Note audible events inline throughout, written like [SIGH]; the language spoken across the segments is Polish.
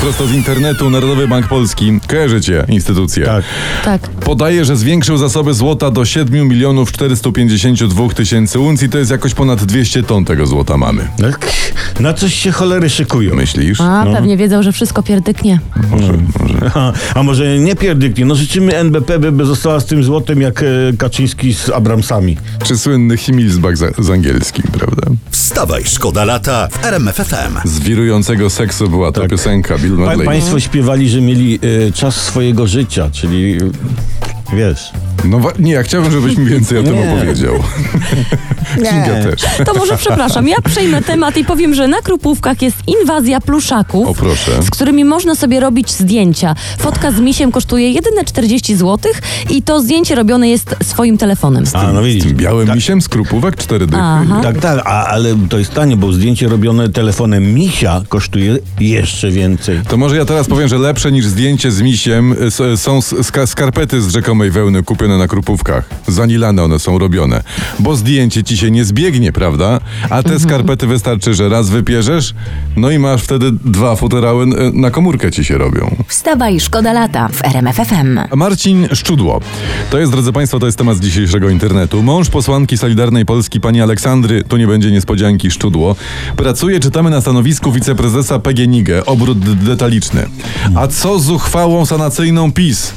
Prosto z internetu Narodowy Bank Polski, kojarzycie instytucję. Tak. Tak. Podaje, że zwiększył zasoby złota do 7 milionów 452 tysięcy uncji, to jest jakoś ponad 200 ton tego złota mamy. Tak. Na coś się cholery szykują. Myślisz? A, pewnie wiedzą, że wszystko pierdyknie. Może, może. A, a może nie pierdyknie? No życzymy NBP, by, by została z tym złotem jak e, Kaczyński z Abramsami. Czy słynny Himmelsbach z, z angielskim, prawda? Wstawaj, szkoda lata w RMFFM. Z wirującego seksu była ta piosenka Bill Pa, państwo śpiewali, że mieli e, czas swojego życia, czyli e, wiesz. No nie, ja chciałbym, żebyś mi więcej o tym Nie. opowiedział. [LAUGHS] Kinga też. To może przepraszam, ja przejmę temat i powiem, że na Krupówkach jest inwazja pluszaków, O, proszę. z którymi można sobie robić zdjęcia. Fotka z misiem kosztuje jedyne 40 zł i to zdjęcie robione jest swoim telefonem. A, no Z widzisz. tym białym misiem z krupówek cztery dychy. Aha. Tak, tak, a, ale to jest tanie, bo zdjęcie robione telefonem misia kosztuje jeszcze więcej. To może ja teraz powiem, że lepsze niż zdjęcie z misiem y, są ska- skarpety z rzekomej wełny kupione na krupówkach. Zanilane one są robione. Bo zdjęcie ci się nie zbiegnie, prawda? A te skarpety wystarczy, że raz wypierzesz, no i masz wtedy dwa futerały y, na komórkę ci się robią. Wstawaj, szkoda lata w RMFFM. Marcin Szczudło. To jest, drodzy Państwo, to jest temat z dzisiejszego internetu. Mąż posłanki Solidarnej Polski, pani Aleksandry, tu nie będzie niespodzianki, Szczudło, pracuje, czytamy na stanowisku wiceprezesa PGNiG, obrót detaliczny. A co z uchwałą sanacyjną PiS?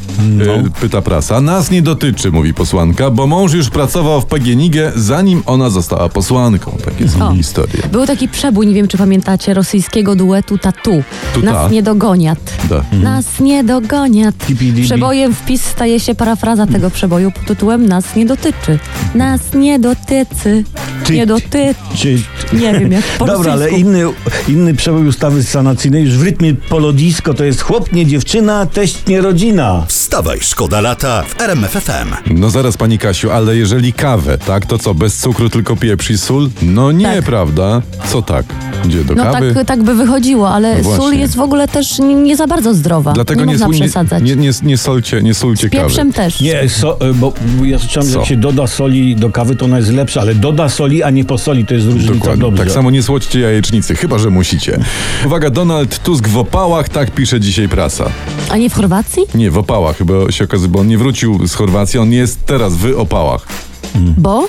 Y, pyta prasa. Nas nie dotyczy, mówi posłanka, bo mąż już pracował w PGNiG, zanim ona została posłanką. Takie są O. historie. Był taki przebój, nie wiem czy pamiętacie, rosyjskiego duetu Tatu. Tuta. Nas nie dogoniat. Da. Nas nie dogoniat. Przebojem wpis staje się parafraza tego przeboju pod tytułem Nas nie dotyczy. Nas nie dotyczy. Ty- Nie dotyczy. Czy, Nie wiem jak po Dobra, ale inny, inny przebój ustawy sanacyjnej już w rytmie polodisko to jest chłop nie dziewczyna, teść nie rodzina. Wstawaj, szkoda lata w RMFFM. No zaraz pani Kasiu, ale jeżeli kawę, tak, to co, bez cukru tylko pieprz i sól? No nie, Tak. prawda? Co tak? Gdzie do No kawy? tak, tak by wychodziło, ale No sól właśnie. jest w ogóle też nie, nie za bardzo zdrowa. Dlatego nie nie, można sól- przesadzać. nie, nie, nie, solcie, nie solcie Z pieprzem kawy. też. Nie, so, e, bo ja słyszałem, że Co? jak się doda soli do kawy, to ona jest lepsza, ale doda soli, a nie posoli, to jest różnica Dokładnie. dobrze. Tak samo nie słodźcie jajecznicy, chyba że musicie. Uwaga, Donald Tusk w opałach, tak pisze dzisiaj prasa. A nie w Chorwacji? Nie, w opałach, chyba się okazuje, bo on nie wrócił z Chorwacji, on jest teraz w opałach. Bo?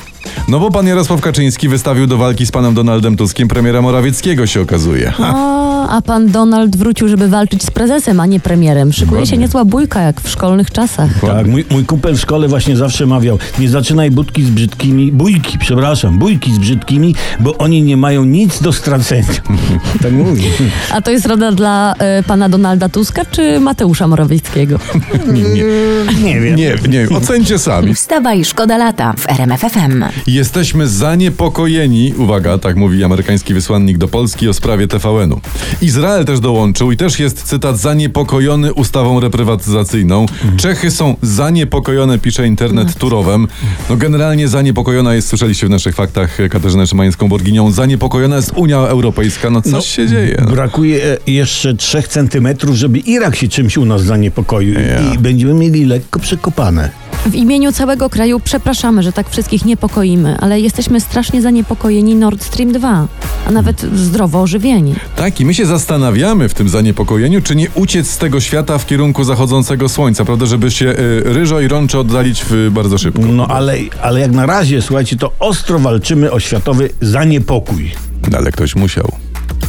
No bo pan Jarosław Kaczyński wystawił do walki z panem Donaldem Tuskiem premiera Morawieckiego się okazuje. Ha. A pan Donald wrócił, żeby walczyć z prezesem, a nie premierem. Szykuje się niezła bójka, jak w szkolnych czasach. Tak, mój, mój kumpel w szkole właśnie zawsze mawiał, nie zaczynaj budki z brzydkimi, bójki, przepraszam, bójki z brzydkimi, bo oni nie mają nic do stracenia. [LAUGHS] tak mówi. A to jest rada dla e, pana Donalda Tuska czy Mateusza Morawieckiego? Nie, nie, Nie wiem. nie, nie, ocencie sami. Wstawaj, szkoda lata w RMFFM. Jesteśmy zaniepokojeni, uwaga, tak mówi amerykański wysłannik do Polski o sprawie TVN-u. Izrael też dołączył i też jest cytat zaniepokojony ustawą reprywatyzacyjną. Czechy są zaniepokojone, pisze internet Turowem. No generalnie zaniepokojona jest, słyszeliście w naszych faktach Katarzynę Szymańską-Borginią, zaniepokojona jest Unia Europejska. No coś No, się dzieje. No. Brakuje e, jeszcze trzech centymetrów, żeby Irak się czymś u nas zaniepokoił Ja. i będziemy mieli lekko przekopane. W imieniu całego kraju przepraszamy, że tak wszystkich niepokoimy, ale jesteśmy strasznie zaniepokojeni Nord Stream 2, a nawet zdrowo ożywieni. Tak, i my się zastanawiamy w tym zaniepokojeniu, czy nie uciec z tego świata w kierunku zachodzącego słońca, prawda, żeby się y, ryżo i rączo oddalić w, bardzo szybko. No ale, ale jak na razie, słuchajcie, to ostro walczymy o światowy zaniepokój. No, ale ktoś musiał.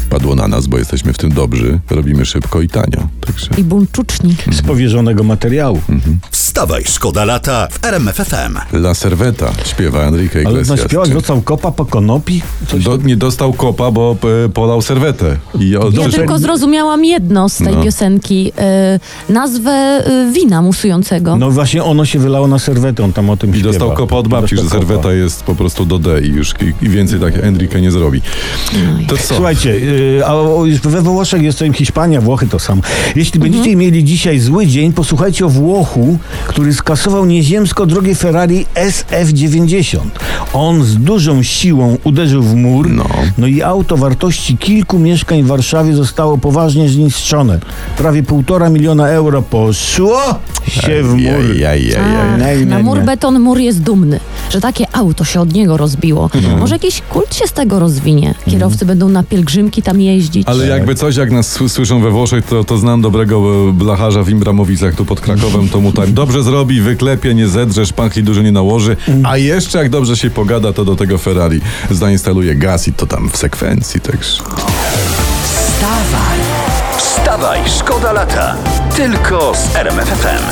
Padło na nas, bo jesteśmy w tym dobrzy, robimy szybko i tanio. Także I buńczuczni. Z powierzonego materiału. Wstawaj, szkoda lata w RMFFM. La Serveta śpiewa Enrique Ale Iglesias. naśpiewać Czy- dostał kopa po konopi? Do, nie dostał kopa, bo e, polał serwetę. I od, Ja Dobrze. tylko zrozumiałam jedno z tej No. piosenki, e, nazwę e, wina musującego. No właśnie ono się wylało na serwetę, on tam o tym I śpiewa. dostał kopa od babci, że Dostał kopa. serweta jest po prostu do D i już i, i więcej tak Enrique nie zrobi. To co? Słuchajcie, Yy, a o- we Włoszech jest to Hiszpania, Włochy to samo. Jeśli będziecie mieli dzisiaj zły dzień, posłuchajcie o Włochu, który skasował nieziemsko drogie Ferrari SF90. On z dużą siłą uderzył w mur, No. no i auto wartości kilku mieszkań w Warszawie zostało poważnie zniszczone. Prawie półtora miliona euro poszło się w mur. Ej, ej, ej, ej. Ach, Nie, nie, na mur nie. beton mur jest dumny, że takie auto się od niego rozbiło. No. Może jakiś kult się z tego rozwinie. Kierowcy będą na pielgrzymki tam jeździć. Ale jakby coś, jak nas sły- słyszą we Włoszech, to, to znam dobrego e, blacharza w Imbramowicach tu pod Krakowem, to mu tak [LAUGHS] dobrze zrobi, wyklepie, nie zedrze, szpachli dużo nie nałoży, a jeszcze jak dobrze się pogada, to do tego Ferrari zainstaluje gaz i to tam w sekwencji, także... Wstawaj, szkoda lata. Tylko z RMFFM.